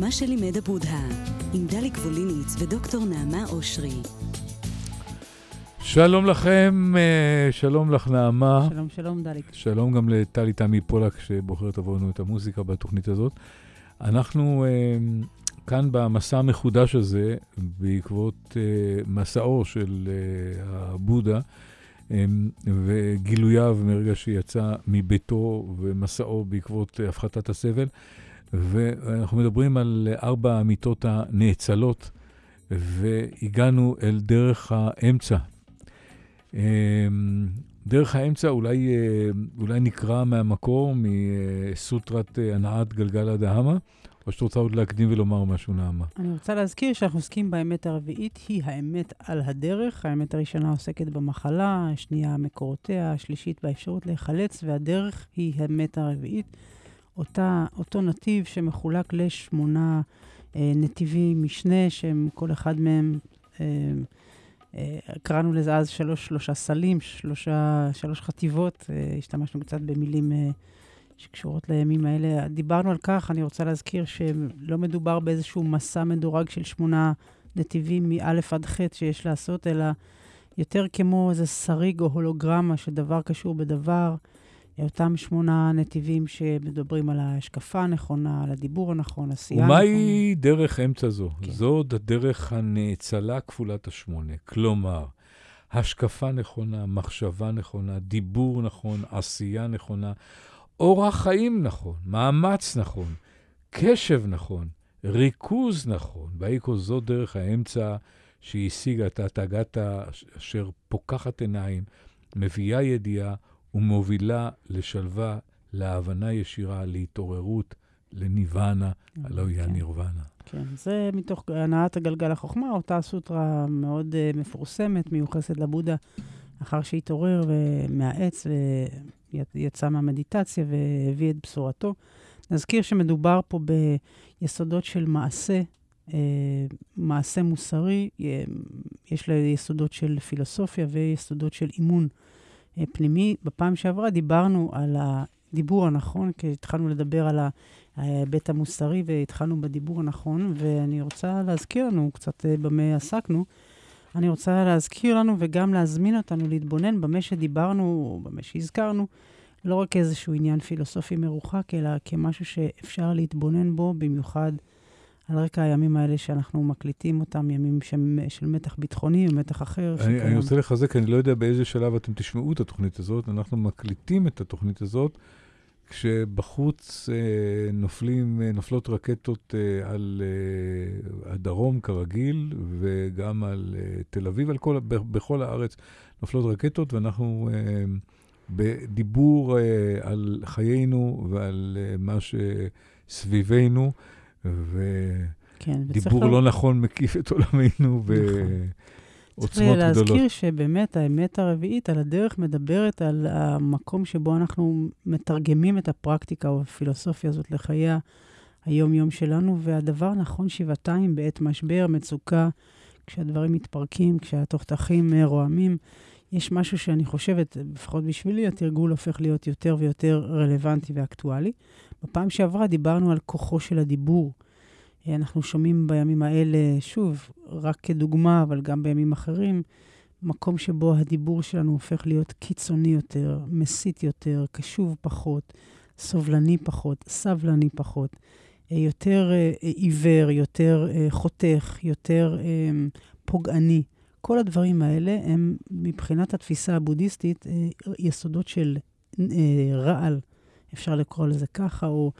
מה שלימד הבודהה, עם דליק ווליניץ ודוקטור נעמה אושרי. שלום לכם, אה, שלום לך נעמה. שלום, שלום דליק. שלום גם לטלי תמי פולק שבוחרת עבורנו את המוזיקה בתוכנית הזאת. אנחנו אה, כאן במסע המחודש הזה, בעקבות אה, מסעו של הבודה וגילוייו מרגע שיצא מביתו ומסעו בעקבות הפחתת הסבל. ואנחנו מדברים על ארבע המיטות הנאצלות, והגענו אל דרך האמצע. אמ, דרך האמצע אולי, אה, אולי נקרא מהמקור, מסוטרת אה, הנעת גלגל הדהמה, או שאת רוצה עוד להקדים ולומר משהו, נעמה? אני רוצה להזכיר שאנחנו עוסקים באמת הרביעית, היא האמת על הדרך. האמת הראשונה עוסקת במחלה, השנייה מקורותיה, השלישית באפשרות להיחלץ, והדרך היא האמת הרביעית. אותה, אותו נתיב שמחולק לשמונה אה, נתיבי משנה, שהם כל אחד מהם, אה, אה, קראנו לזה אז שלוש, שלושה סלים, שלושה, שלוש חטיבות, אה, השתמשנו קצת במילים אה, שקשורות לימים האלה. דיברנו על כך, אני רוצה להזכיר שלא מדובר באיזשהו מסע מדורג של שמונה נתיבים מא' עד ח' שיש לעשות, אלא יותר כמו איזה שריג או הולוגרמה שדבר קשור בדבר. אותם שמונה נתיבים שמדברים על ההשקפה הנכונה, על הדיבור הנכון, עשייה הנכונה. ומהי דרך אמצע זו? כן. זאת הדרך הנאצלה כפולת השמונה. כלומר, השקפה נכונה, מחשבה נכונה, דיבור נכון, עשייה נכונה, אורח חיים נכון, מאמץ נכון, קשב נכון, ריכוז נכון. באיקו זו דרך האמצע שהשיגה את התגתה אשר פוקחת עיניים, מביאה ידיעה ומובילה לשלווה, להבנה ישירה, להתעוררות, לניוונה, הלא היא כן. הנירוונה. כן, זה מתוך הנעת הגלגל החוכמה, אותה סוטרה מאוד uh, מפורסמת, מיוחסת לבודה, אחר שהתעורר מהעץ ויצא מהמדיטציה והביא את בשורתו. נזכיר שמדובר פה ביסודות של מעשה, uh, מעשה מוסרי, יש לה יסודות של פילוסופיה ויסודות של אימון. אה, פנימי. בפעם שעברה דיברנו על הדיבור הנכון, כי התחלנו לדבר על ההיבט המוסרי והתחלנו בדיבור הנכון, ואני רוצה להזכיר לנו קצת אה, במה עסקנו. אני רוצה להזכיר לנו וגם להזמין אותנו להתבונן במה שדיברנו, או במה שהזכרנו, לא רק כאיזשהו עניין פילוסופי מרוחק, אלא כמשהו שאפשר להתבונן בו, במיוחד על רקע הימים האלה שאנחנו מקליטים אותם, ימים של, של מתח ביטחוני ומתח אחר. אני, אני רוצה לחזק, אני לא יודע באיזה שלב אתם תשמעו את התוכנית הזאת, אנחנו מקליטים את התוכנית הזאת כשבחוץ אה, נופלים, אה, נופלות רקטות אה, על אה, הדרום כרגיל, וגם על אה, תל אביב, על כל, בכל הארץ נופלות רקטות, ואנחנו אה, בדיבור אה, על חיינו ועל אה, מה שסביבנו. ודיבור כן, לא נכון מקיף את עולמנו בעוצמות צריך גדולות. צריך להזכיר שבאמת האמת הרביעית על הדרך מדברת על המקום שבו אנחנו מתרגמים את הפרקטיקה או הפילוסופיה הזאת לחיי היום-יום שלנו, והדבר נכון שבעתיים בעת משבר, מצוקה, כשהדברים מתפרקים, כשהתותחים רועמים. יש משהו שאני חושבת, לפחות בשבילי, התרגול הופך להיות יותר ויותר רלוונטי ואקטואלי. בפעם שעברה דיברנו על כוחו של הדיבור. אנחנו שומעים בימים האלה, שוב, רק כדוגמה, אבל גם בימים אחרים, מקום שבו הדיבור שלנו הופך להיות קיצוני יותר, מסית יותר, קשוב פחות, סובלני פחות, סבלני פחות, יותר אה, עיוור, יותר אה, חותך, יותר אה, פוגעני. כל הדברים האלה הם, מבחינת התפיסה הבודהיסטית, יסודות של רעל, אפשר לקרוא לזה ככה, או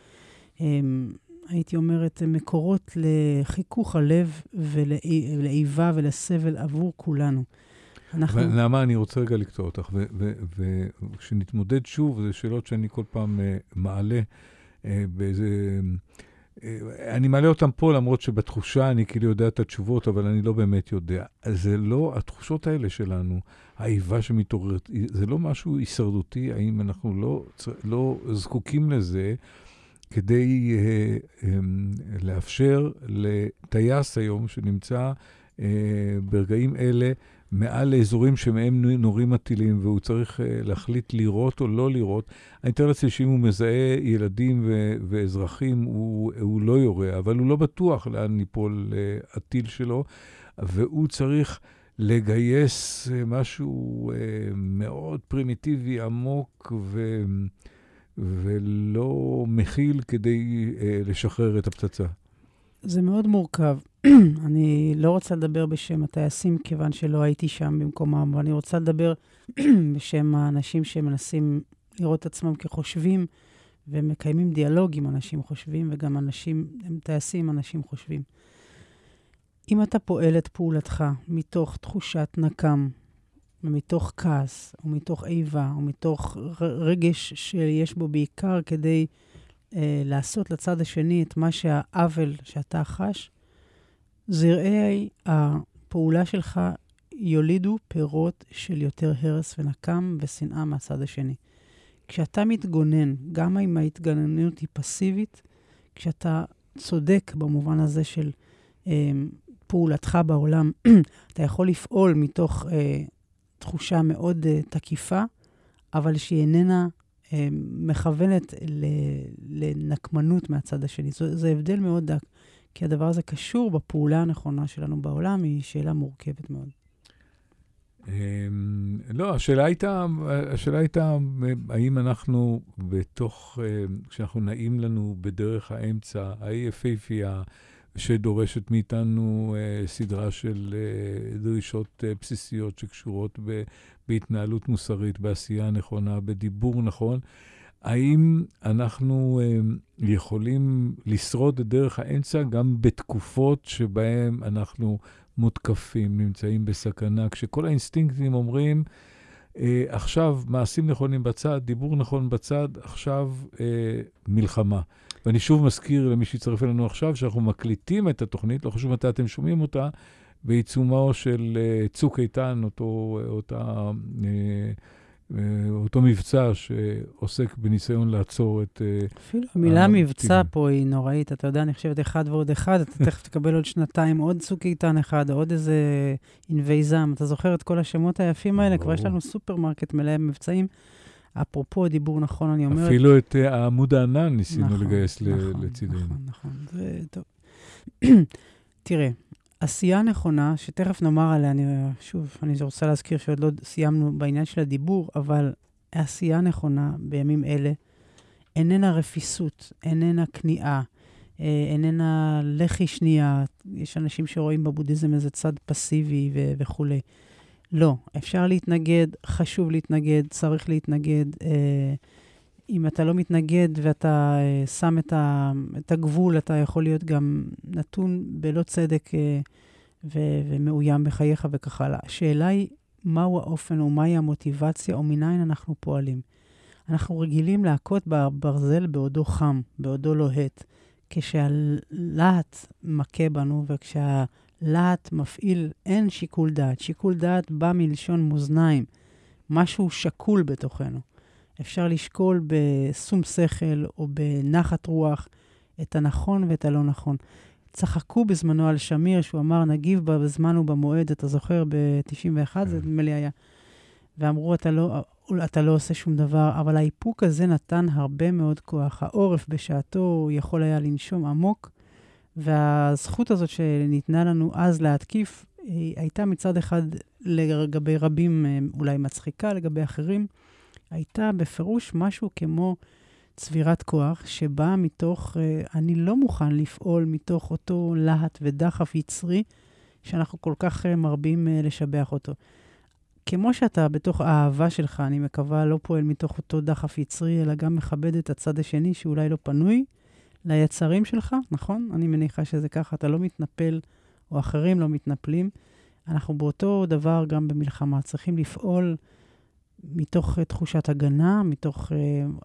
הייתי אומרת, מקורות לחיכוך הלב ולאיבה ולסבל עבור כולנו. אנחנו... נעמה, אני רוצה רגע לקטוע אותך, וכשנתמודד שוב, זה שאלות שאני כל פעם uh, מעלה באיזה... אני מעלה אותן פה, למרות שבתחושה אני כאילו יודע את התשובות, אבל אני לא באמת יודע. זה לא, התחושות האלה שלנו, האיבה שמתעוררת, זה לא משהו הישרדותי, האם אנחנו לא, לא זקוקים לזה כדי uh, um, לאפשר לטייס היום, שנמצא ברגעים אלה מעל לאזורים שמהם נורים הטילים, והוא צריך uh, להחליט לירות או לא לירות. אני מתאר לעצמי שאם הוא מזהה ילדים ו- ואזרחים, הוא, הוא לא יורה, אבל הוא לא בטוח לאן ניפול uh, הטיל שלו, והוא צריך לגייס משהו מאוד פרימיטיבי, עמוק ו... ולא מכיל כדי uh, לשחרר את הפצצה. זה מאוד מורכב. אני לא רוצה לדבר בשם הטייסים, כיוון שלא הייתי שם במקומם, אבל אני רוצה לדבר בשם האנשים שמנסים לראות את עצמם כחושבים, ומקיימים דיאלוג עם אנשים חושבים, וגם אנשים, הם טייסים, אנשים חושבים. אם אתה פועל את פעולתך מתוך תחושת נקם, ומתוך כעס, ומתוך איבה, ומתוך רגש שיש בו בעיקר כדי אה, לעשות לצד השני את מה שהעוול שאתה חש, זרעי הפעולה שלך יולידו פירות של יותר הרס ונקם ושנאה מהצד השני. כשאתה מתגונן, גם אם ההתגוננות היא פסיבית, כשאתה צודק במובן הזה של אה, פעולתך בעולם, אתה יכול לפעול מתוך אה, תחושה מאוד אה, תקיפה, אבל שהיא איננה מכוונת לנקמנות מהצד השני. זה, זה הבדל מאוד דק, כי הדבר הזה קשור בפעולה הנכונה שלנו בעולם, היא שאלה מורכבת מאוד. אמ, לא, השאלה הייתה, השאלה הייתה, האם אנחנו בתוך, אה, כשאנחנו נעים לנו בדרך האמצע, האי שדורשת מאיתנו אה, סדרה של אה, דרישות בסיסיות שקשורות בהתנהלות מוסרית, בעשייה נכונה, בדיבור נכון. האם אנחנו אה, יכולים לשרוד את דרך האמצע גם בתקופות שבהן אנחנו מותקפים, נמצאים בסכנה, כשכל האינסטינקטים אומרים, אה, עכשיו מעשים נכונים בצד, דיבור נכון בצד, עכשיו אה, מלחמה. ואני שוב מזכיר למי שיצטרף אלינו עכשיו, שאנחנו מקליטים את התוכנית, לא חשוב מתי אתם שומעים אותה, בעיצומו של uh, צוק איתן, אותו, אותה, uh, uh, אותו מבצע שעוסק בניסיון לעצור את... אפילו המילה מבצע פה היא נוראית. אתה יודע, אני חושבת אחד ועוד אחד, אתה תכף תקבל עוד שנתיים עוד צוק איתן אחד, עוד איזה ענבי זעם. אתה זוכר את כל השמות היפים האלה? כבר יש לנו סופרמרקט מלא מבצעים. אפרופו דיבור נכון, אני אומרת... אפילו את אה, עמוד הענן ניסינו נכון, לגייס נכון, לצידנו. נכון, נכון, זה טוב. תראה, עשייה נכונה, שתכף נאמר עליה, אני, שוב, אני רוצה להזכיר שעוד לא סיימנו בעניין של הדיבור, אבל עשייה נכונה בימים אלה איננה רפיסות, איננה כניעה, אה, איננה לחי שנייה. יש אנשים שרואים בבודהיזם איזה צד פסיבי ו- וכולי. לא, אפשר להתנגד, חשוב להתנגד, צריך להתנגד. אה, אם אתה לא מתנגד ואתה אה, שם את, ה, את הגבול, אתה יכול להיות גם נתון בלא צדק אה, ו, ומאוים בחייך וכך הלאה. השאלה היא, מהו האופן או מהי המוטיבציה או מניין אנחנו פועלים. אנחנו רגילים להכות בברזל בעודו חם, בעודו לוהט. כשהלהט מכה בנו וכשה... להט מפעיל, אין שיקול דעת. שיקול דעת בא מלשון מאזניים, משהו שקול בתוכנו. אפשר לשקול בשום שכל או בנחת רוח את הנכון ואת הלא נכון. צחקו בזמנו על שמיר, שהוא אמר, נגיב בזמן ובמועד, אתה זוכר, ב-91, זה כן. נדמה לי היה. ואמרו, אתה לא, אתה לא עושה שום דבר, אבל האיפוק הזה נתן הרבה מאוד כוח. העורף בשעתו יכול היה לנשום עמוק, והזכות הזאת שניתנה לנו אז להתקיף, היא הייתה מצד אחד לגבי רבים אה, אולי מצחיקה, לגבי אחרים, הייתה בפירוש משהו כמו צבירת כוח, שבאה מתוך, אה, אני לא מוכן לפעול מתוך אותו להט ודחף יצרי, שאנחנו כל כך אה, מרבים לשבח אותו. כמו שאתה בתוך האהבה שלך, אני מקווה, לא פועל מתוך אותו דחף יצרי, אלא גם מכבד את הצד השני שאולי לא פנוי, ליצרים שלך, נכון? אני מניחה שזה ככה, אתה לא מתנפל, או אחרים לא מתנפלים. אנחנו באותו דבר גם במלחמה, צריכים לפעול מתוך uh, תחושת הגנה, מתוך uh,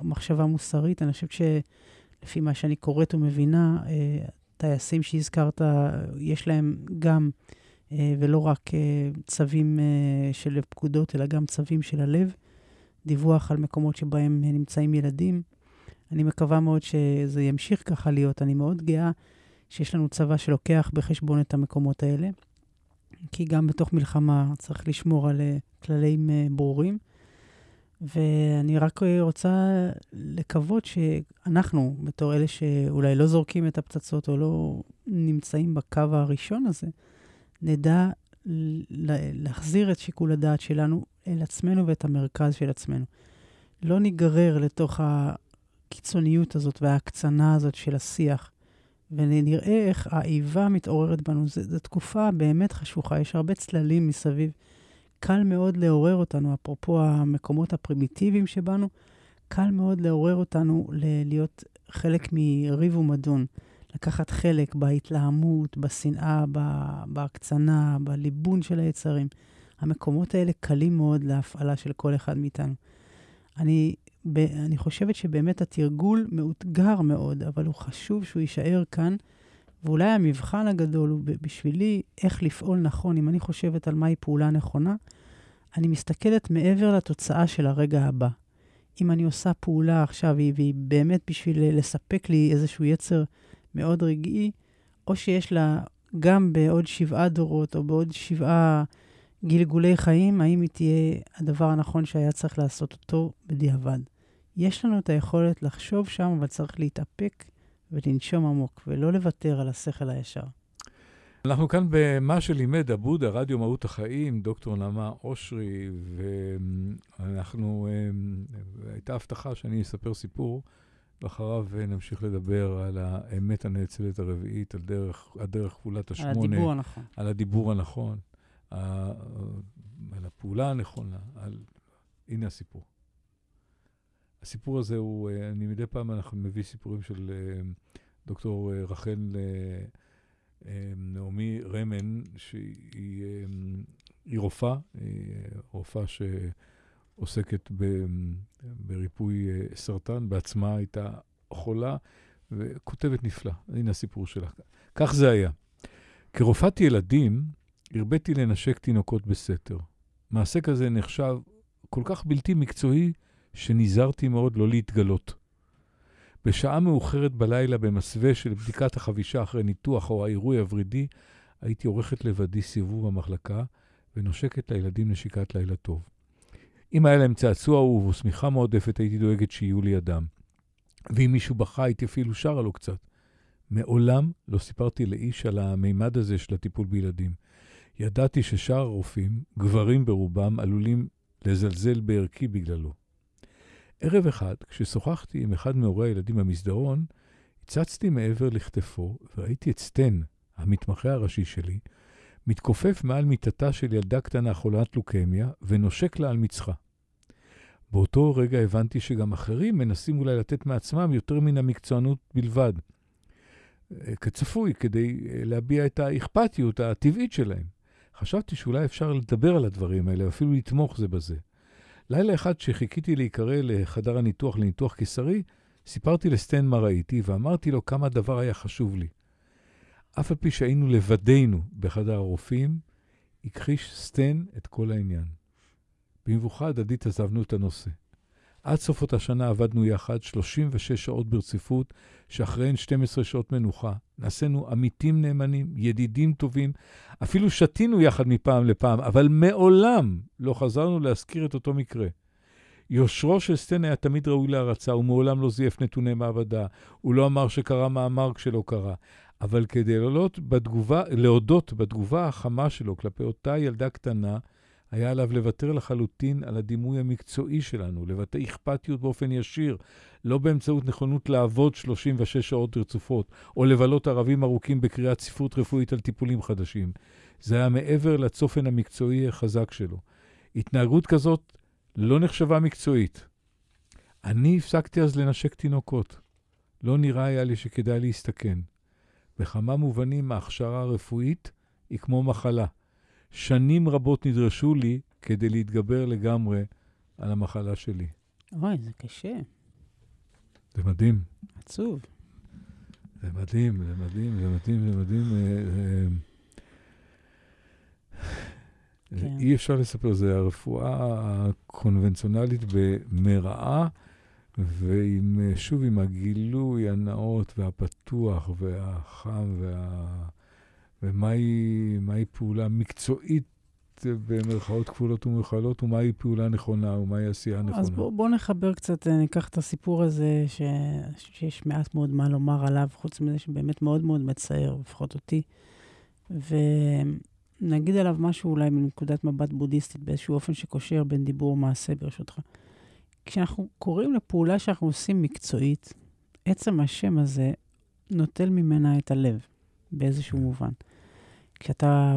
מחשבה מוסרית. אני חושבת שלפי מה שאני קוראת ומבינה, uh, טייסים שהזכרת, יש להם גם, ולא רק צווים של פקודות, אלא גם צווים של הלב. דיווח על מקומות שבהם נמצאים ילדים. אני מקווה מאוד שזה ימשיך ככה להיות. אני מאוד גאה שיש לנו צבא שלוקח בחשבון את המקומות האלה. כי גם בתוך מלחמה צריך לשמור על כללים ברורים. ואני רק רוצה לקוות שאנחנו, בתור אלה שאולי לא זורקים את הפצצות או לא נמצאים בקו הראשון הזה, נדע להחזיר את שיקול הדעת שלנו אל עצמנו ואת המרכז של עצמנו. לא ניגרר לתוך הקיצוניות הזאת וההקצנה הזאת של השיח, ונראה איך האיבה מתעוררת בנו. זו תקופה באמת חשוכה, יש הרבה צללים מסביב. קל מאוד לעורר אותנו, אפרופו המקומות הפרימיטיביים שבנו, קל מאוד לעורר אותנו להיות חלק מריב ומדון. לקחת חלק בהתלהמות, בשנאה, בהקצנה, בליבון של היצרים. המקומות האלה קלים מאוד להפעלה של כל אחד מאיתנו. אני, ב, אני חושבת שבאמת התרגול מאותגר מאוד, אבל הוא חשוב שהוא יישאר כאן, ואולי המבחן הגדול הוא בשבילי איך לפעול נכון. אם אני חושבת על מהי פעולה נכונה, אני מסתכלת מעבר לתוצאה של הרגע הבא. אם אני עושה פעולה עכשיו, והיא באמת בשביל לספק לי איזשהו יצר מאוד רגעי, או שיש לה גם בעוד שבעה דורות או בעוד שבעה גלגולי חיים, האם היא תהיה הדבר הנכון שהיה צריך לעשות אותו בדיעבד. יש לנו את היכולת לחשוב שם, אבל צריך להתאפק ולנשום עמוק, ולא לוותר על השכל הישר. אנחנו כאן במה שלימד הבודה, רדיו מהות החיים, דוקטור נעמה אושרי, ואנחנו, אה, הייתה הבטחה שאני אספר סיפור ואחריו נמשיך לדבר על האמת הנאצלת הרביעית, על דרך, הדרך כפולת השמונה. על הדיבור הנכון. על הדיבור הנכון, על הפעולה הנכונה, על... הנה הסיפור. הסיפור הזה הוא, אני מדי פעם אנחנו מביא סיפורים של אה, דוקטור אה, רחל אה, נעמי רמן, שהיא רופאה, רופאה ש... עוסקת ב, בריפוי אה, סרטן, בעצמה הייתה חולה וכותבת נפלא. הנה הסיפור שלה. כך זה היה. כרופאת ילדים, הרביתי לנשק תינוקות בסתר. מעשה כזה נחשב כל כך בלתי מקצועי, שנזהרתי מאוד לא להתגלות. בשעה מאוחרת בלילה, במסווה של בדיקת החבישה אחרי ניתוח או העירוי הוורידי, הייתי עורכת לבדי סיבוב במחלקה ונושקת לילדים נשיקת לילה טוב. אם היה להם צעצוע אהוב או שמיכה מועדפת, הייתי דואגת שיהיו לידם. ואם מישהו בכה, הייתי אפילו שרה לו קצת. מעולם לא סיפרתי לאיש על המימד הזה של הטיפול בילדים. ידעתי ששאר הרופאים, גברים ברובם, עלולים לזלזל בערכי בגללו. ערב אחד, כששוחחתי עם אחד מהורי הילדים במסדרון, הצצתי מעבר לכתפו וראיתי את סטן, המתמחה הראשי שלי, מתכופף מעל מיטתה של ילדה קטנה חולת לוקמיה ונושק לה על מצחה. באותו רגע הבנתי שגם אחרים מנסים אולי לתת מעצמם יותר מן המקצוענות בלבד. כצפוי, כדי להביע את האכפתיות הטבעית שלהם. חשבתי שאולי אפשר לדבר על הדברים האלה, אפילו לתמוך זה בזה. לילה אחד שחיכיתי להיקרא לחדר הניתוח לניתוח קיסרי, סיפרתי לסטן מה ראיתי ואמרתי לו כמה הדבר היה חשוב לי. אף על פי שהיינו לבדנו בחדר הרופאים, הכחיש סטן את כל העניין. במבוכה הדדית עזבנו את הנושא. עד סוף אותה שנה עבדנו יחד 36 שעות ברציפות, שאחריהן 12 שעות מנוחה. נעשינו עמיתים נאמנים, ידידים טובים, אפילו שתינו יחד מפעם לפעם, אבל מעולם לא חזרנו להזכיר את אותו מקרה. יושרו של סטן היה תמיד ראוי להערצה, הוא מעולם לא זייף נתוני מעבדה. הוא לא אמר שקרה מאמר כשלא קרה. אבל כדי להודות בתגובה, להודות בתגובה החמה שלו כלפי אותה ילדה קטנה, היה עליו לוותר לחלוטין על הדימוי המקצועי שלנו, לבטא אכפתיות באופן ישיר, לא באמצעות נכונות לעבוד 36 שעות רצופות, או לבלות ערבים ארוכים בקריאת ספרות רפואית על טיפולים חדשים. זה היה מעבר לצופן המקצועי החזק שלו. התנהגות כזאת לא נחשבה מקצועית. אני הפסקתי אז לנשק תינוקות. לא נראה היה לי שכדאי להסתכן. בכמה מובנים ההכשרה הרפואית היא כמו מחלה. שנים רבות נדרשו לי כדי להתגבר לגמרי על המחלה שלי. אוי, זה קשה. זה מדהים. עצוב. זה מדהים, זה מדהים, זה מדהים, זה מדהים. אה, אה, כן. אי אפשר לספר, זה הרפואה הקונבנציונלית במרעה. ועם, שוב, עם הגילוי הנאות והפתוח והחם וה... ומהי פעולה מקצועית במרכאות כפולות ומכלות, ומהי פעולה נכונה, ומהי עשייה נכונה. אז בואו בוא נחבר קצת, אה, ניקח את הסיפור הזה, ש, שיש מעט מאוד מה לומר עליו, חוץ מזה שבאמת מאוד מאוד מצער, לפחות אותי. ונגיד עליו משהו אולי מנקודת מבט בודהיסטית, באיזשהו אופן שקושר בין דיבור ומעשה, ברשותך. כשאנחנו קוראים לפעולה שאנחנו עושים מקצועית, עצם השם הזה נוטל ממנה את הלב, באיזשהו מובן. כשאתה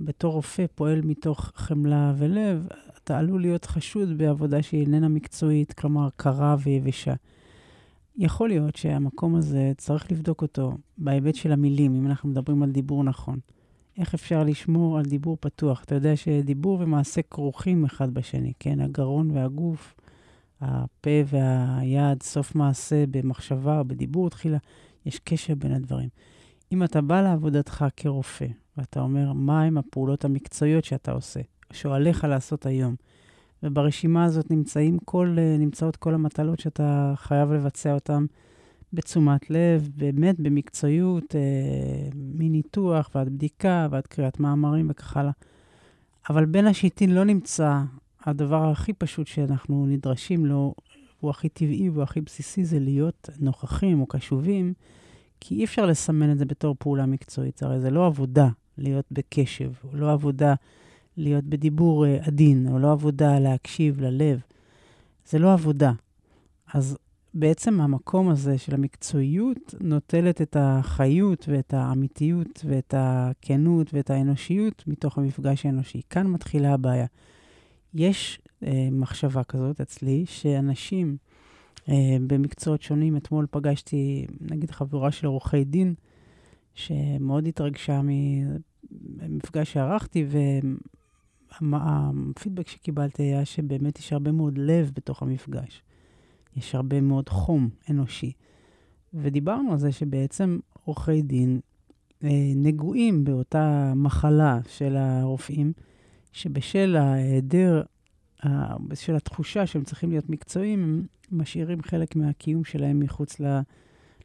בתור רופא פועל מתוך חמלה ולב, אתה עלול להיות חשוד בעבודה שהיא איננה מקצועית, כלומר קרה ויבשה. יכול להיות שהמקום הזה, צריך לבדוק אותו בהיבט של המילים, אם אנחנו מדברים על דיבור נכון. איך אפשר לשמור על דיבור פתוח? אתה יודע שדיבור ומעשה כרוכים אחד בשני, כן? הגרון והגוף, הפה והיד, סוף מעשה במחשבה או בדיבור תחילה, יש קשר בין הדברים. אם אתה בא לעבודתך כרופא, ואתה אומר, מהם הפעולות המקצועיות שאתה עושה, שעליך לעשות היום, וברשימה הזאת נמצאים כל, נמצאות כל המטלות שאתה חייב לבצע אותן בתשומת לב, באמת במקצועיות, אה, מניתוח ועד בדיקה ועד קריאת מאמרים וכך הלאה. אבל בין השיטין לא נמצא הדבר הכי פשוט שאנחנו נדרשים לו, הוא הכי טבעי והוא הכי בסיסי, זה להיות נוכחים או קשובים, כי אי אפשר לסמן את זה בתור פעולה מקצועית. הרי זה לא עבודה להיות בקשב, או לא עבודה להיות בדיבור uh, עדין, או לא עבודה להקשיב ללב. זה לא עבודה. אז בעצם המקום הזה של המקצועיות נוטלת את החיות ואת האמיתיות ואת הכנות ואת האנושיות מתוך המפגש האנושי. כאן מתחילה הבעיה. יש אה, מחשבה כזאת אצלי, שאנשים אה, במקצועות שונים, אתמול פגשתי, נגיד, חבורה של עורכי דין, שמאוד התרגשה ממפגש שערכתי, והפידבק שקיבלתי היה שבאמת יש הרבה מאוד לב בתוך המפגש. יש הרבה מאוד חום אנושי. ודיברנו על זה שבעצם עורכי דין אה, נגועים באותה מחלה של הרופאים, שבשל ההיעדר, בשל התחושה שהם צריכים להיות מקצועיים, הם משאירים חלק מהקיום שלהם מחוץ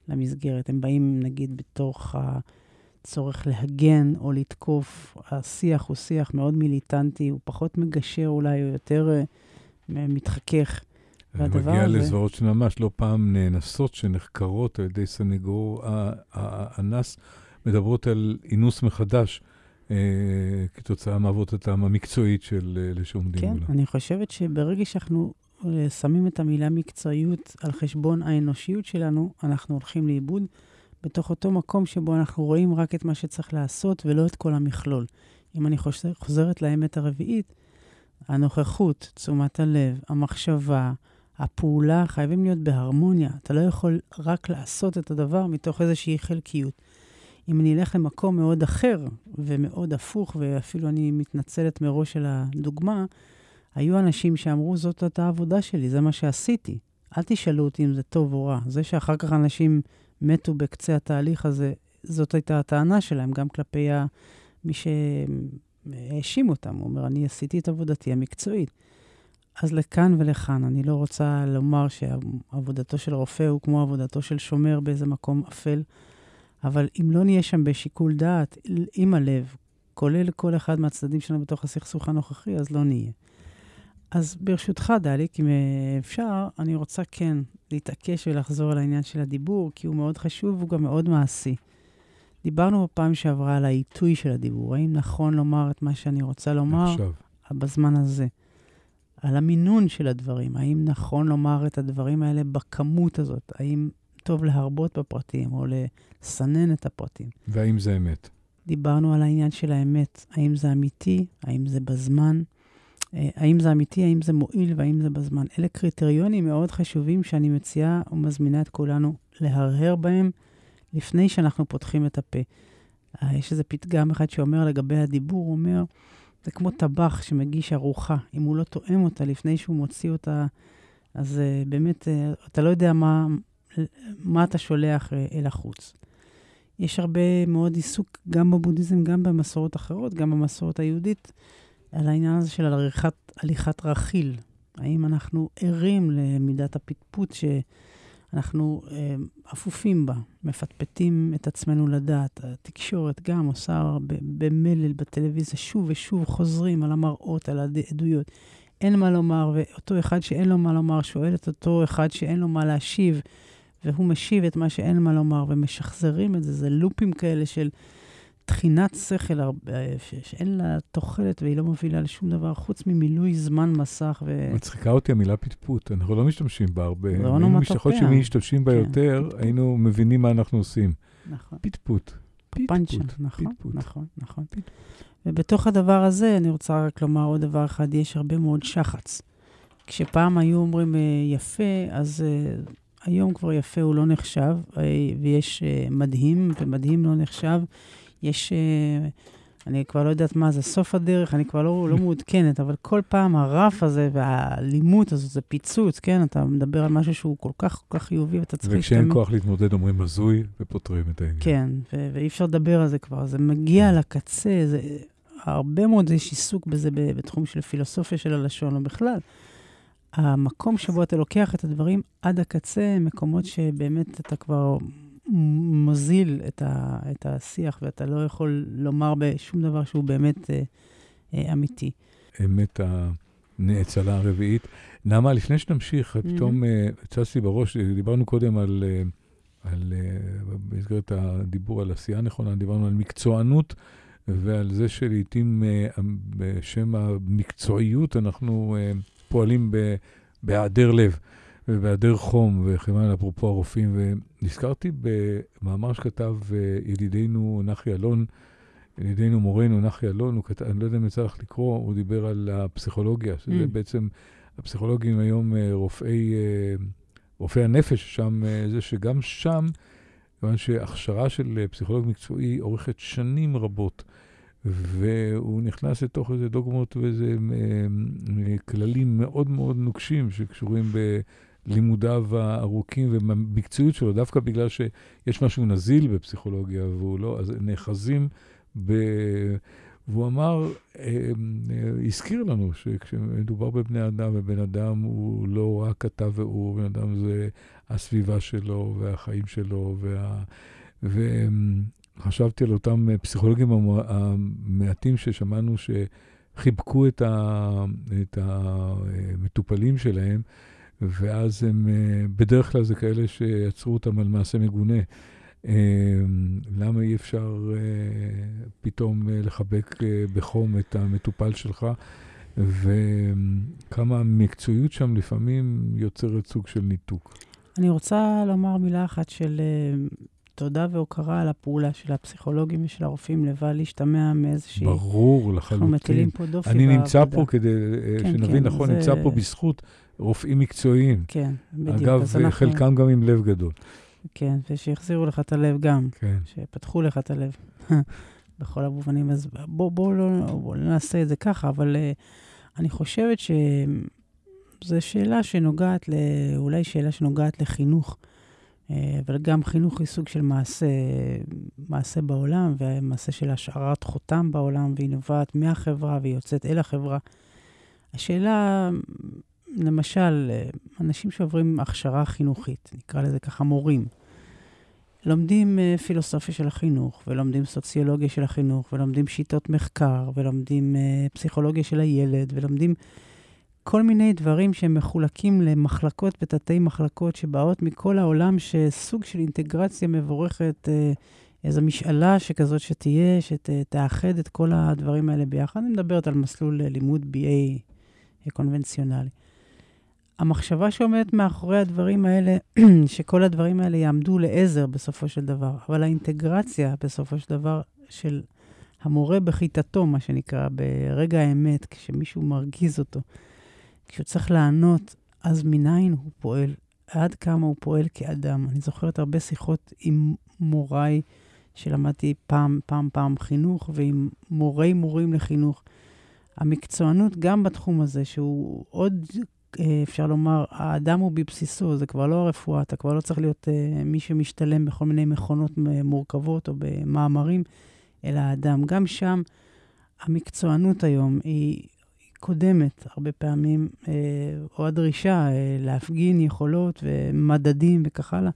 למסגרת. הם באים, נגיד, בתוך הצורך להגן או לתקוף. השיח הוא שיח מאוד מיליטנטי, הוא פחות מגשר אולי, הוא יותר uh, מתחכך. והדבר מגיע הזה... לזוועות שממש לא פעם נאנסות שנחקרות על ידי סנגור האנס, מדברות על אינוס מחדש. אה, כתוצאה מעבודתם המקצועית של אלה אה, שעומדים כן, מולה. כן, אני חושבת שברגע שאנחנו אה, שמים את המילה מקצועיות על חשבון האנושיות שלנו, אנחנו הולכים לאיבוד בתוך אותו מקום שבו אנחנו רואים רק את מה שצריך לעשות ולא את כל המכלול. אם אני חוזר, חוזרת לאמת הרביעית, הנוכחות, תשומת הלב, המחשבה, הפעולה חייבים להיות בהרמוניה. אתה לא יכול רק לעשות את הדבר מתוך איזושהי חלקיות. אם אני אלך למקום מאוד אחר ומאוד הפוך, ואפילו אני מתנצלת מראש על הדוגמה, היו אנשים שאמרו, זאת הייתה העבודה שלי, זה מה שעשיתי. אל תשאלו אותי אם זה טוב או רע. זה שאחר כך אנשים מתו בקצה התהליך הזה, זאת הייתה הטענה שלהם, גם כלפי. מי שהאשים אותם. הוא אומר, אני עשיתי את עבודתי המקצועית. אז לכאן ולכאן, אני לא רוצה לומר שעבודתו של רופא הוא כמו עבודתו של שומר באיזה מקום אפל. אבל אם לא נהיה שם בשיקול דעת, עם הלב, כולל כל אחד מהצדדים שלנו בתוך הסכסוך הנוכחי, אז לא נהיה. אז ברשותך, דליק, אם אפשר, אני רוצה כן להתעקש ולחזור על העניין של הדיבור, כי הוא מאוד חשוב והוא גם מאוד מעשי. דיברנו בפעם שעברה על העיתוי של הדיבור. האם נכון לומר את מה שאני רוצה לומר עכשיו. בזמן הזה? על המינון של הדברים. האם נכון לומר את הדברים האלה בכמות הזאת? האם טוב להרבות בפרטים או לסנן את הפרטים. והאם זה אמת? דיברנו על העניין של האמת, האם זה אמיתי, האם זה בזמן, אה, האם זה אמיתי, האם זה מועיל והאם זה בזמן. אלה קריטריונים מאוד חשובים שאני מציעה ומזמינה את כולנו להרהר בהם לפני שאנחנו פותחים את הפה. אה, יש איזה פתגם אחד שאומר לגבי הדיבור, הוא אומר, זה כמו טבח שמגיש ארוחה. אם הוא לא תואם אותה לפני שהוא מוציא אותה, אז uh, באמת, uh, אתה לא יודע מה, מה אתה שולח אה, אל החוץ. יש הרבה מאוד עיסוק, גם בבודהיזם, גם במסורות אחרות, גם במסורת היהודית, על העניין הזה של הליכת, הליכת רכיל. האם אנחנו ערים למידת הפטפוט אנחנו אה, אפופים בה, מפטפטים את עצמנו לדעת. התקשורת גם עושה במלל בטלוויזיה, שוב ושוב חוזרים על המראות, על העדויות. אין מה לומר, ואותו אחד שאין לו מה לומר שואל את אותו אחד שאין לו מה להשיב, והוא משיב את מה שאין מה לומר, ומשחזרים את זה. זה לופים כאלה של תחינת שכל שאין לה תוחלת והיא לא מובילה לשום דבר חוץ ממילוי זמן מסך. ו... מצחיקה אותי המילה פטפוט, אנחנו לא משתמשים בה הרבה. זה אונומטופיה. יכול להיות שאם משתמשים בה כן, יותר, פטפוט. היינו מבינים מה אנחנו עושים. נכון. פטפוט. פאנצ'ה, נכון, פטפוט. נכון, נכון. פטפוט. ובתוך הדבר הזה, אני רוצה רק לומר עוד דבר אחד, יש הרבה מאוד שחץ. כשפעם היו אומרים אה, יפה, אז uh, היום כבר יפה הוא לא נחשב, uh, ויש uh, מדהים, ומדהים לא נחשב. יש, uh, אני כבר לא יודעת מה זה סוף הדרך, אני כבר לא, לא מעודכנת, אבל כל פעם הרף הזה והאלימות הזאת, זה פיצוץ, כן? אתה מדבר על משהו שהוא כל כך כל כך חיובי, ואתה צריך... וכשאין. כוח להתמודד, אומרים הזוי, ופותרים את העניין. כן, ו- ואי אפשר לדבר על זה כבר. זה מגיע כן. לקצה, זה... הרבה מאוד יש עיסוק בזה בתחום של פילוסופיה של הלשון, או בכלל. המקום שבו אתה לוקח את הדברים עד הקצה, מקומות שבאמת אתה כבר מוזיל את, ה, את השיח, ואתה לא יכול לומר בשום דבר שהוא באמת אה, אה, אמיתי. אמת הנאצלה הרביעית. נעמה, לפני שנמשיך, mm-hmm. פתאום אה, צצתי בראש, דיברנו קודם על, אה, על, אה, במסגרת הדיבור על עשייה נכונה, דיברנו על מקצוענות. ועל זה שלעיתים בשם המקצועיות אנחנו אה, פועלים בהיעדר לב ובהיעדר חום וכן הלאה, אפרופו הרופאים. ונזכרתי במאמר שכתב אה, ידידנו נחי אלון, ידידנו מורנו נחי אלון, כתב, אני לא יודע אם יצא לך לקרוא, הוא דיבר על הפסיכולוגיה, שזה mm. בעצם, הפסיכולוגים היום רופאי, רופאי הנפש, שם זה שגם שם, כיוון שהכשרה של פסיכולוג מקצועי אורכת שנים רבות. והוא נכנס לתוך איזה דוגמות ואיזה אה, כללים מאוד מאוד נוקשים שקשורים בלימודיו הארוכים ובמקצועיות שלו, דווקא בגלל שיש משהו נזיל בפסיכולוגיה והוא לא, אז נאחזים ב... והוא אמר, אה, אה, הזכיר לנו שכשמדובר בבני אדם, ובן אדם הוא לא רק אתה והוא, בן אדם זה הסביבה שלו והחיים שלו, וה... ו... חשבתי על אותם אה, פסיכולוגים המעטים ששמענו שחיבקו את, ה, את המטופלים שלהם, ואז הם, אה, בדרך כלל זה כאלה שיצרו אותם על מעשה מגונה. אה, למה אי אפשר פתאום לחבק בחום את המטופל שלך? וכמה המקצועיות שם לפעמים יוצרת סוג של ניתוק. אני רוצה לומר מילה אחת של תודה והוקרה על הפעולה של הפסיכולוגים ושל הרופאים, לבל להשתמע מאיזושהי... ברור, לחלוטין. אנחנו מטילים פה דופי בעבודה. אני נמצא פה כדי אה, כן, שנבין, כן, נכון, זה... נמצא פה בזכות רופאים מקצועיים. כן, בדיוק. אגב, אנחנו... חלקם גם עם לב גדול. כן, ושיחזירו לך את הלב גם. כן. שפתחו לך את הלב, בכל המובנים. אז בואו בוא לא, בוא לא נעשה את זה ככה, אבל uh, אני חושבת שזו שאלה שנוגעת, ל... אולי שאלה שנוגעת לחינוך. אה, אבל גם חינוך היא סוג של מעשה, מעשה בעולם, ומעשה של השארת חותם בעולם, והיא נובעת מהחברה והיא יוצאת אל החברה. השאלה, למשל, אנשים שעוברים הכשרה חינוכית, נקרא לזה ככה מורים, לומדים אה, פילוסופיה של החינוך, ולומדים סוציולוגיה של החינוך, ולומדים שיטות מחקר, ולומדים אה, פסיכולוגיה של הילד, ולומדים כל מיני דברים שהם מחולקים למחלקות ותתי מחלקות שבאות מכל העולם, שסוג של אינטגרציה מבורכת, אה, איזו משאלה שכזאת שתהיה, שתאחד את כל הדברים האלה ביחד. אני מדברת על מסלול לימוד BA קונבנציונלי. המחשבה שעומדת מאחורי הדברים האלה, שכל הדברים האלה יעמדו לעזר בסופו של דבר, אבל האינטגרציה בסופו של דבר של המורה בכיתתו, מה שנקרא, ברגע האמת, כשמישהו מרגיז אותו, כשהוא צריך לענות, אז מניין הוא פועל, עד כמה הוא פועל כאדם. אני זוכרת הרבה שיחות עם מוריי, שלמדתי פעם, פעם, פעם חינוך, ועם מורי מורים לחינוך. המקצוענות גם בתחום הזה, שהוא עוד, אה, אפשר לומר, האדם הוא בבסיסו, זה כבר לא הרפואה, אתה כבר לא צריך להיות uh, מי שמשתלם בכל מיני מכונות מורכבות או במאמרים, אלא האדם. גם שם המקצוענות היום היא קודמת, הרבה פעמים, אה, או הדרישה אה, להפגין יכולות ומדדים וכך הלאה,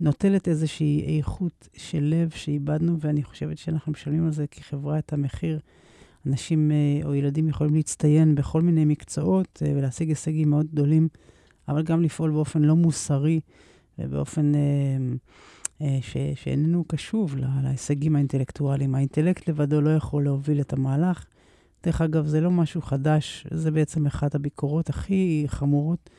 נוטלת איזושהי איכות של לב שאיבדנו, ואני חושבת שאנחנו משלמים על זה כחברה את המחיר. אנשים או ילדים יכולים להצטיין בכל מיני מקצועות ולהשיג הישגים מאוד גדולים, אבל גם לפעול באופן לא מוסרי ובאופן ש, שאיננו קשוב להישגים האינטלקטואליים. האינטלקט לבדו לא יכול להוביל את המהלך. דרך אגב, זה לא משהו חדש, זה בעצם אחת הביקורות הכי חמורות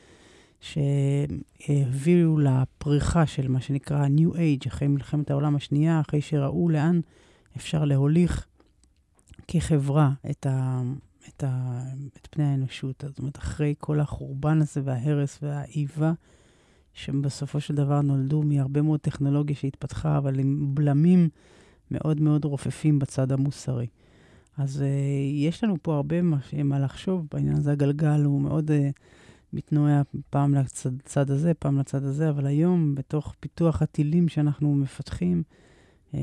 שהביאו לפריחה של מה שנקרא New Age, אחרי מלחמת העולם השנייה, אחרי שראו לאן אפשר להוליך כחברה את, ה, את, ה, את פני האנושות. זאת אומרת, אחרי כל החורבן הזה וההרס והאיבה, שבסופו של דבר נולדו מהרבה מאוד טכנולוגיה שהתפתחה, אבל עם בלמים מאוד מאוד רופפים בצד המוסרי. אז uh, יש לנו פה הרבה מה, מה לחשוב בעניין הזה. הגלגל הוא מאוד uh, מתנועע פעם לצד הזה, פעם לצד הזה, אבל היום, בתוך פיתוח הטילים שאנחנו מפתחים, uh,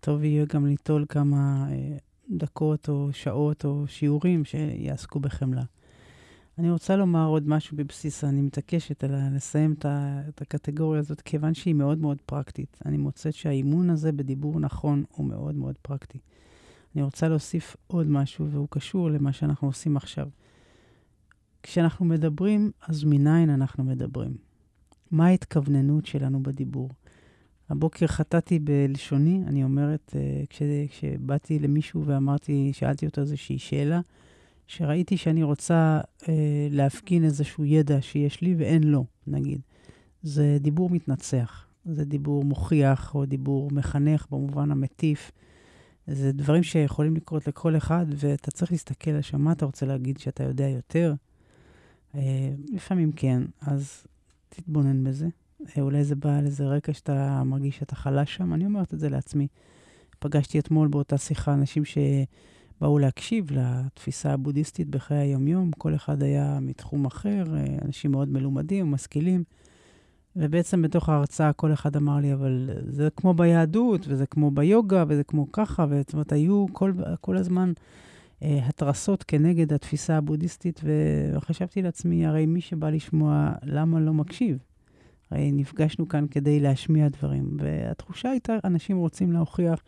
טוב יהיה גם ליטול כמה דקות או שעות או שיעורים שיעסקו בחמלה. אני רוצה לומר עוד משהו בבסיס, אני מתעקשת על לסיים את הקטגוריה הזאת, כיוון שהיא מאוד מאוד פרקטית. אני מוצאת שהאימון הזה בדיבור נכון הוא מאוד מאוד פרקטי. אני רוצה להוסיף עוד משהו, והוא קשור למה שאנחנו עושים עכשיו. כשאנחנו מדברים, אז מניין אנחנו מדברים? מה ההתכווננות שלנו בדיבור? הבוקר חטאתי בלשוני, אני אומרת, אה, כש, כשבאתי למישהו ואמרתי, שאלתי אותו איזושהי שאלה, שראיתי שאני רוצה אה, להפגין איזשהו ידע שיש לי ואין לו, נגיד. זה דיבור מתנצח, זה דיבור מוכיח או דיבור מחנך במובן המטיף. זה דברים שיכולים לקרות לכל אחד, ואתה צריך להסתכל על מה אתה רוצה להגיד שאתה יודע יותר. אה, לפעמים כן, אז תתבונן בזה. אה, אולי זה בא על איזה רקע שאתה מרגיש שאתה חלש שם, אני אומרת את זה לעצמי. פגשתי אתמול באותה שיחה אנשים שבאו להקשיב לתפיסה הבודהיסטית בחיי היומיום, כל אחד היה מתחום אחר, אה, אנשים מאוד מלומדים, משכילים. ובעצם בתוך ההרצאה כל אחד אמר לי, אבל זה כמו ביהדות, וזה כמו ביוגה, וזה כמו ככה, זאת אומרת, היו כל, כל הזמן אה, התרסות כנגד התפיסה הבודהיסטית, וחשבתי לעצמי, הרי מי שבא לשמוע, למה לא מקשיב? הרי נפגשנו כאן כדי להשמיע דברים, והתחושה הייתה, אנשים רוצים להוכיח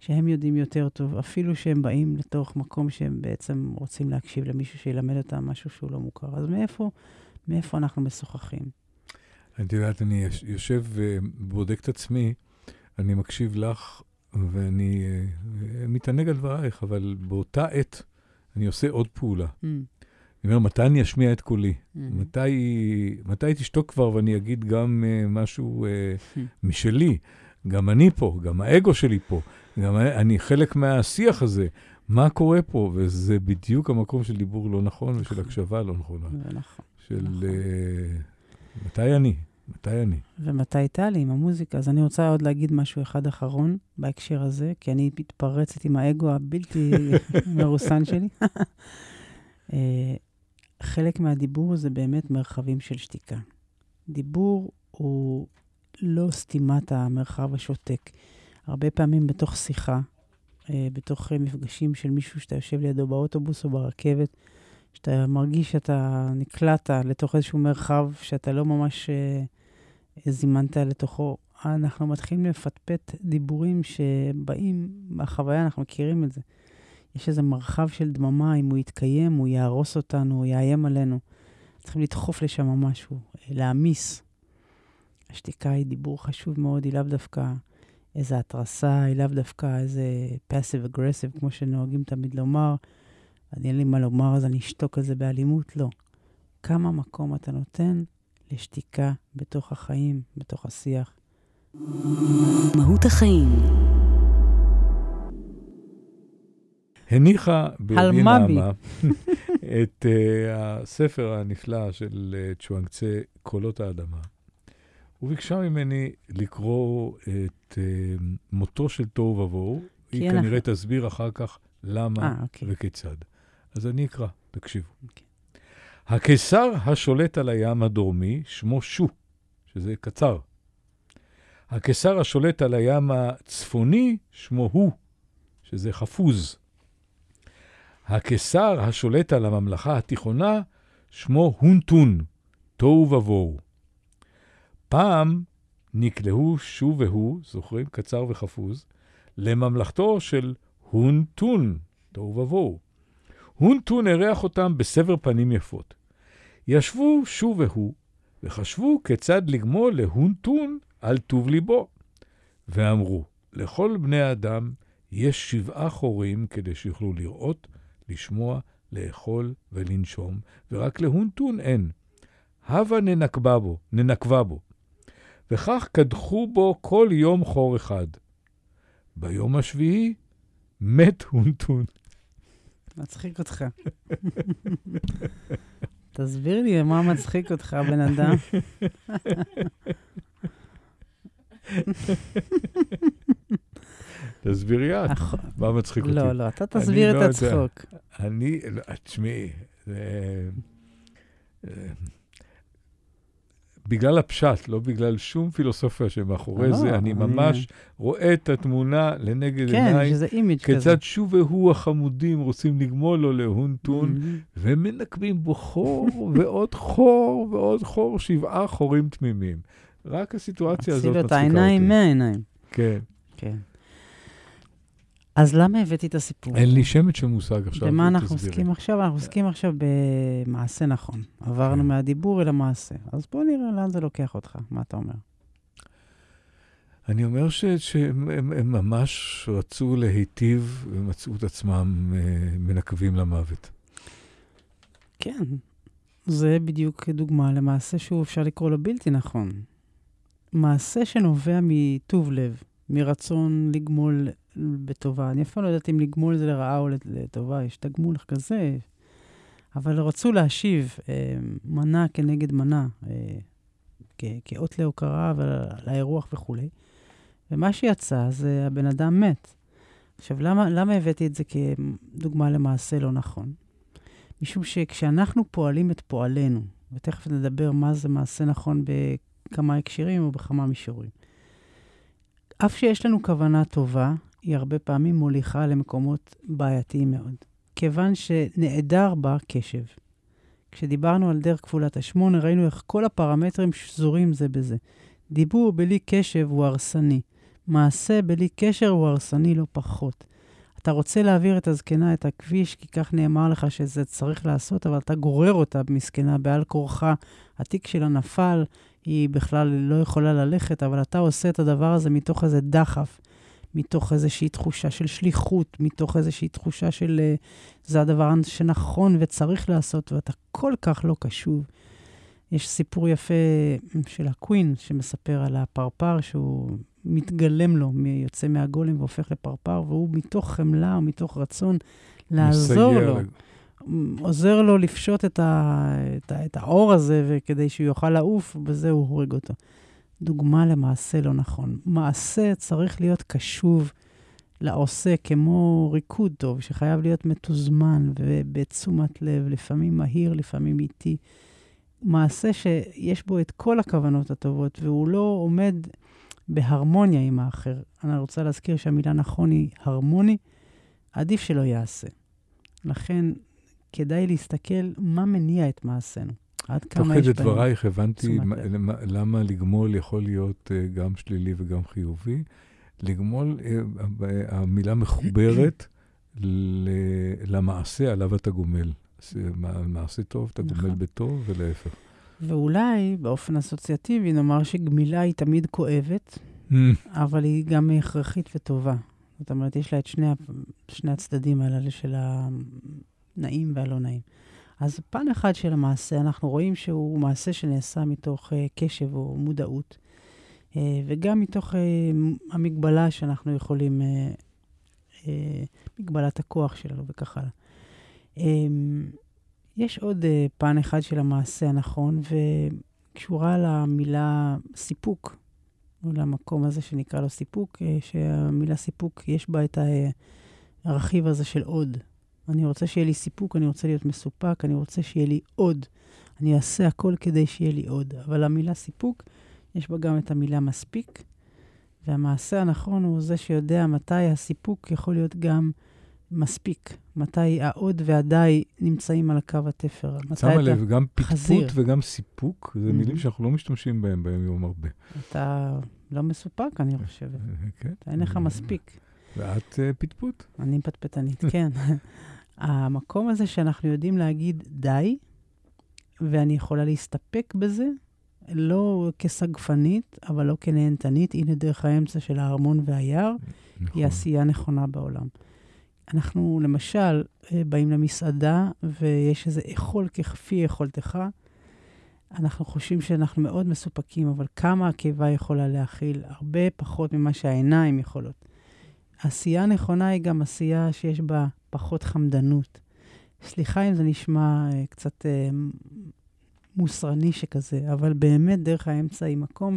שהם יודעים יותר טוב, אפילו שהם באים לתוך מקום שהם בעצם רוצים להקשיב למישהו שילמד אותם משהו שהוא לא מוכר. אז מאיפה, מאיפה אנחנו משוחחים? את יודעת, אני יושב ובודק את עצמי, אני מקשיב לך, ואני uh, מתענג על דברייך, אבל באותה עת אני עושה עוד פעולה. Mm. אני אומר, מתי אני אשמיע את קולי? Mm-hmm. מתי, מתי תשתוק כבר ואני אגיד גם uh, משהו uh, משלי? גם אני פה, גם האגו שלי פה, גם אני חלק מהשיח הזה. מה קורה פה? וזה בדיוק המקום של דיבור לא נכון ושל נכון. הקשבה לא נכונה. זה נכון. של נכון. מתי אני? מתי אני? ומתי טלי עם המוזיקה. אז אני רוצה עוד להגיד משהו אחד אחרון בהקשר הזה, כי אני מתפרצת עם האגו הבלתי מרוסן שלי. אה, חלק מהדיבור זה באמת מרחבים של שתיקה. דיבור הוא לא סתימת המרחב השותק. הרבה פעמים בתוך שיחה, אה, בתוך מפגשים של מישהו שאתה יושב לידו באוטובוס או ברכבת, שאתה מרגיש שאתה נקלעת לתוך איזשהו מרחב שאתה לא ממש אה, זימנת לתוכו, אנחנו מתחילים לפטפט דיבורים שבאים מהחוויה, אנחנו מכירים את זה. יש איזה מרחב של דממה, אם הוא יתקיים, הוא יהרוס אותנו, הוא יאיים עלינו. צריכים לדחוף לשם משהו, להעמיס. השתיקה היא דיבור חשוב מאוד, היא לאו דווקא איזו התרסה, היא לאו דווקא איזה passive aggressive, כמו שנוהגים תמיד לומר. אני אין לי מה לומר, אז אני אשתוק על זה באלימות? לא. כמה מקום אתה נותן לשתיקה בתוך החיים, בתוך השיח. מהות החיים. הניחה בידי נעמה את uh, הספר הנפלא של uh, צ'ואנקצה, קולות האדמה. וביקשה ממני לקרוא את uh, מותו של תוהו ובוהו. היא אנחנו... כנראה תסביר אחר כך למה 아, אוקיי. וכיצד. אז אני אקרא, תקשיבו. אוקיי. הקיסר השולט על הים הדרומי, שמו שו, שזה קצר. הקיסר השולט על הים הצפוני, שמו הוא, שזה חפוז. הקיסר השולט על הממלכה התיכונה, שמו הונטון, תוהו ובוהו. פעם נקלעו שוב והוא, זוכרים? קצר וחפוז, לממלכתו של הונטון, תוהו ובוהו. הונטון אירח אותם בסבר פנים יפות. ישבו שוב והוא, וחשבו כיצד לגמול להונטון על טוב ליבו. ואמרו, לכל בני האדם יש שבעה חורים כדי שיוכלו לראות, לשמוע, לאכול ולנשום, ורק להונטון אין. הבה ננקבה בו, ננקבה בו. וכך קדחו בו כל יום חור אחד. ביום השביעי מת הונטון. מצחיק אותך. תסביר לי מה מצחיק אותך, בן אדם. תסבירי את, מה מצחיק אותי. לא, לא, אתה תסביר את הצחוק. אני, לא, תשמעי, בגלל הפשט, לא בגלל שום פילוסופיה שמאחורי לא, זה, אני ממש רואה את התמונה לנגד כן, עיניי. כן, שזה אימיג' כזה. כיצד שוב והוא החמודים רוצים לגמול לו להונטון, mm-hmm. ומנקבים בו חור ועוד חור ועוד חור, שבעה חורים תמימים. רק הסיטואציה הזאת מצחיקה אותי. את העיניים מהעיניים. כן. כן. אז למה הבאתי את הסיפור? אין לי שמץ של מושג עכשיו. במה אנחנו עוסקים עכשיו? אנחנו עוסקים עכשיו במעשה נכון. עברנו כן. מהדיבור אל המעשה. אז בוא נראה לאן זה לוקח אותך. מה אתה אומר? אני אומר ש, שהם הם ממש רצו להיטיב ומצאו את עצמם אה, מנקבים למוות. כן, זה בדיוק דוגמה למעשה שהוא אפשר לקרוא לו בלתי נכון. מעשה שנובע מטוב לב, מרצון לגמול בטובה. אני אפילו לא יודעת אם לגמול זה לרעה או לטובה, יש תגמול כזה. אבל רצו להשיב אה, מנה כנגד מנה, אה, כאות להוקרה ולאירוח וכולי. ומה שיצא זה הבן אדם מת. עכשיו, למה, למה הבאתי את זה כדוגמה למעשה לא נכון? משום שכשאנחנו פועלים את פועלנו, ותכף נדבר מה זה מעשה נכון בכמה הקשרים או בכמה מישורים, אף שיש לנו כוונה טובה, היא הרבה פעמים מוליכה למקומות בעייתיים מאוד, כיוון שנעדר בה קשב. כשדיברנו על דרך כפולת השמונה, ראינו איך כל הפרמטרים שזורים זה בזה. דיבור בלי קשב הוא הרסני. מעשה בלי קשר הוא הרסני לא פחות. אתה רוצה להעביר את הזקנה את הכביש, כי כך נאמר לך שזה צריך לעשות, אבל אתה גורר אותה מסכנה בעל כורחה. התיק שלה נפל, היא בכלל לא יכולה ללכת, אבל אתה עושה את הדבר הזה מתוך איזה דחף. מתוך איזושהי תחושה של שליחות, מתוך איזושהי תחושה של uh, זה הדבר שנכון וצריך לעשות, ואתה כל כך לא קשוב. יש סיפור יפה של הקווין שמספר על הפרפר שהוא מתגלם לו, יוצא מהגולם והופך לפרפר, והוא מתוך חמלה או מתוך רצון לעזור לו. לג... עוזר לו לפשוט את, ה, את, ה, את האור הזה, וכדי שהוא יוכל לעוף, בזה הוא הורג אותו. דוגמה למעשה לא נכון. מעשה צריך להיות קשוב לעושה כמו ריקוד טוב, שחייב להיות מתוזמן ובתשומת לב, לפעמים מהיר, לפעמים איטי. מעשה שיש בו את כל הכוונות הטובות, והוא לא עומד בהרמוניה עם האחר. אני רוצה להזכיר שהמילה נכון היא הרמוני, עדיף שלא יעשה. לכן, כדאי להסתכל מה מניע את מעשינו. עד כמה יש בהם... תוך כדי דברייך הבנתי למה לגמול יכול להיות אה, גם שלילי וגם חיובי. לגמול, אה, המילה מחוברת למעשה עליו אתה גומל. מעשה טוב, אתה גומל נכון. בטוב ולהפך. ואולי באופן אסוציאטיבי נאמר שגמילה היא תמיד כואבת, mm. אבל היא גם הכרחית וטובה. זאת אומרת, יש לה את שני, שני הצדדים האלה של הנעים והלא נעים. אז פן אחד של המעשה, אנחנו רואים שהוא מעשה שנעשה מתוך uh, קשב או מודעות, uh, וגם מתוך uh, המגבלה שאנחנו יכולים, uh, uh, מגבלת הכוח שלנו וכך הלאה. Um, יש עוד uh, פן אחד של המעשה הנכון, וקשורה למילה סיפוק, או למקום הזה שנקרא לו סיפוק, uh, שהמילה סיפוק, יש בה את הרכיב הזה של עוד. אני רוצה שיהיה לי סיפוק, אני רוצה להיות מסופק, אני רוצה שיהיה לי עוד. אני אעשה הכל כדי שיהיה לי עוד. אבל המילה סיפוק, יש בה גם את המילה מספיק, והמעשה הנכון הוא זה שיודע מתי הסיפוק יכול להיות גם מספיק, מתי העוד והדי נמצאים על הקו התפר. שמה לב, גם פטפוט וגם סיפוק, זה מילים שאנחנו לא משתמשים בהם ביום הרבה. אתה לא מסופק, אני חושבת. כן. אין לך מספיק. ואת פטפוט? אני פטפטנית, כן. המקום הזה שאנחנו יודעים להגיד די, ואני יכולה להסתפק בזה, לא כסגפנית, אבל לא כנהנתנית, הנה דרך האמצע של הארמון והיער, נכון. היא עשייה נכונה בעולם. אנחנו למשל באים למסעדה ויש איזה אכול ככפי יכולתך. אנחנו חושבים שאנחנו מאוד מסופקים, אבל כמה הקיבה יכולה להכיל? הרבה פחות ממה שהעיניים יכולות. עשייה נכונה היא גם עשייה שיש בה פחות חמדנות. סליחה אם זה נשמע uh, קצת uh, מוסרני שכזה, אבל באמת דרך האמצע היא מקום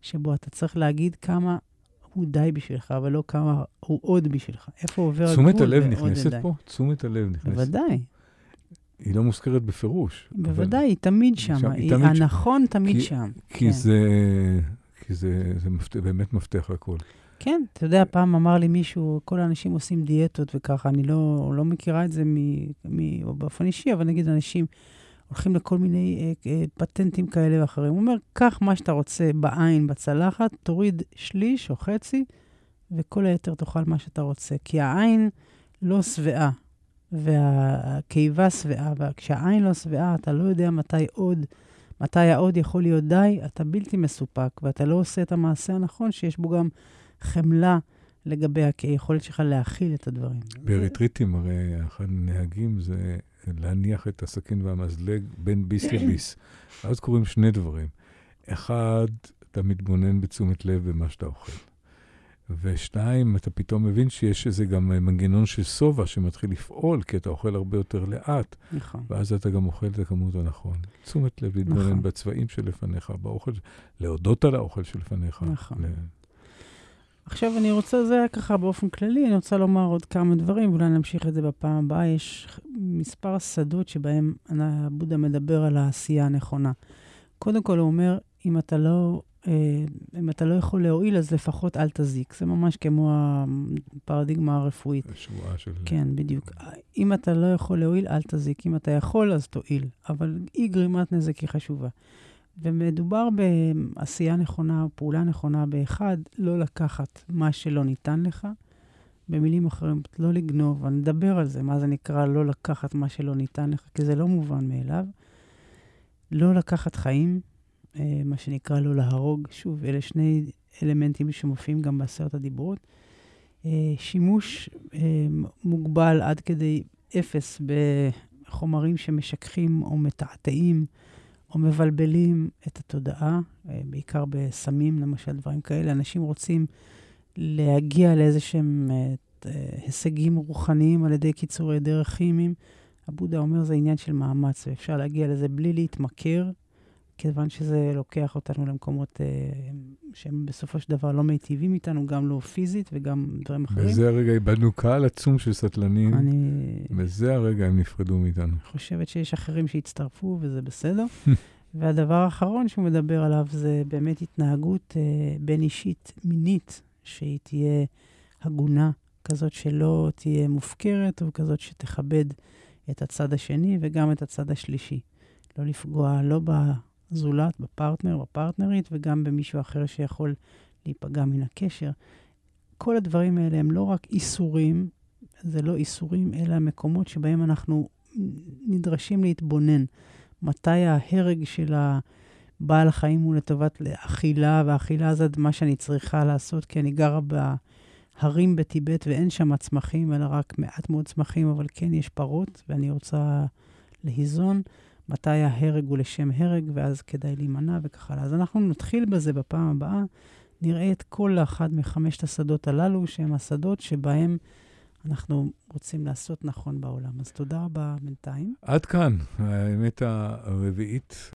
שבו אתה צריך להגיד כמה הוא די בשבילך, אבל לא כמה הוא עוד בשבילך. איפה עובר הגבול תשומת הלב נכנסת פה? תשומת הלב נכנסת. בוודאי. היא לא מוזכרת בפירוש. בוודאי, היא תמיד שם. שם היא, תמיד הנכון ש... תמיד כי, שם. כי כן. זה, כי זה, זה מפת... באמת מפתח לכל. כן, אתה יודע, פעם אמר לי מישהו, כל האנשים עושים דיאטות וככה, אני לא, לא מכירה את זה מ, מ, באופן אישי, אבל נגיד אנשים הולכים לכל מיני אה, אה, פטנטים כאלה ואחרים. הוא אומר, קח מה שאתה רוצה בעין, בצלחת, תוריד שליש או חצי, וכל היתר תאכל מה שאתה רוצה. כי העין לא שבעה, והקיבה שבעה, וכשהעין לא שבעה, אתה לא יודע מתי עוד, מתי העוד יכול להיות די, אתה בלתי מסופק, ואתה לא עושה את המעשה הנכון, שיש בו גם חמלה לגבי היכולת שלך להכיל את הדברים. באריתריטים, הרי אחד הנהגים זה להניח את הסכין והמזלג בין ביס לביס. אז קורים שני דברים. אחד, אתה מתבונן בתשומת לב במה שאתה אוכל. ושתיים, אתה פתאום מבין שיש איזה גם מנגנון של שובע שמתחיל לפעול, כי אתה אוכל הרבה יותר לאט. נכון. ואז אתה גם אוכל את הכמות הנכון. תשומת לב, להתבונן נכון. בצבעים שלפניך, באוכל, להודות על האוכל שלפניך. נכון. ל... עכשיו אני רוצה, זה היה ככה באופן כללי, אני רוצה לומר עוד כמה דברים, ואולי נמשיך את זה בפעם הבאה. יש מספר שדות שבהם בודה מדבר על העשייה הנכונה. קודם כל הוא אומר, אם אתה לא, אה, אם אתה לא יכול להועיל, אז לפחות אל תזיק. זה ממש כמו הפרדיגמה הרפואית. השבועה של... כן, בדיוק. אם אתה לא יכול להועיל, אל תזיק. אם אתה יכול, אז תועיל. אבל אי גרימת נזק היא חשובה. ומדובר בעשייה נכונה, פעולה נכונה באחד, לא לקחת מה שלא ניתן לך. במילים אחרות, לא לגנוב, אני אדבר על זה, מה זה נקרא לא לקחת מה שלא ניתן לך, כי זה לא מובן מאליו. לא לקחת חיים, אה, מה שנקרא לא להרוג. שוב, אלה שני אלמנטים שמופיעים גם בעשרת הדיברות. אה, שימוש אה, מוגבל עד כדי אפס בחומרים שמשככים או מתעתעים. או מבלבלים את התודעה, אה, בעיקר בסמים, למשל, דברים כאלה. אנשים רוצים להגיע לאיזה שהם אה, הישגים רוחניים על ידי קיצורי דרך כימיים. הבודה אומר זה עניין של מאמץ, ואפשר להגיע לזה בלי להתמכר, כיוון שזה לוקח אותנו למקומות אה, שהם בסופו של דבר לא מיטיבים איתנו, גם לא פיזית וגם דברים אחרים. בזה הרגע איבדנו קהל עצום של סטלנים. אני... בזה הרגע הם נפרדו מאיתנו. אני חושבת שיש אחרים שהצטרפו, וזה בסדר. והדבר האחרון שהוא מדבר עליו זה באמת התנהגות אה, בין-אישית מינית, שהיא תהיה הגונה, כזאת שלא תהיה מופקרת, או כזאת שתכבד את הצד השני וגם את הצד השלישי. לא לפגוע לא זולת, בפרטנר, בפרטנרית, וגם במישהו אחר שיכול להיפגע מן הקשר. כל הדברים האלה הם לא רק איסורים, זה לא איסורים, אלא מקומות שבהם אנחנו נדרשים להתבונן. מתי ההרג של הבעל החיים הוא לטובת אכילה, והאכילה זה מה שאני צריכה לעשות, כי אני גרה בהרים בטיבט ואין שם צמחים, אלא רק מעט מאוד צמחים, אבל כן יש פרות, ואני רוצה להיזון. מתי ההרג הוא לשם הרג, ואז כדאי להימנע וכך הלאה. אז אנחנו נתחיל בזה בפעם הבאה, נראה את כל אחד מחמשת השדות הללו, שהם השדות שבהם אנחנו רוצים לעשות נכון בעולם. אז תודה רבה בינתיים. עד כאן, האמת הרביעית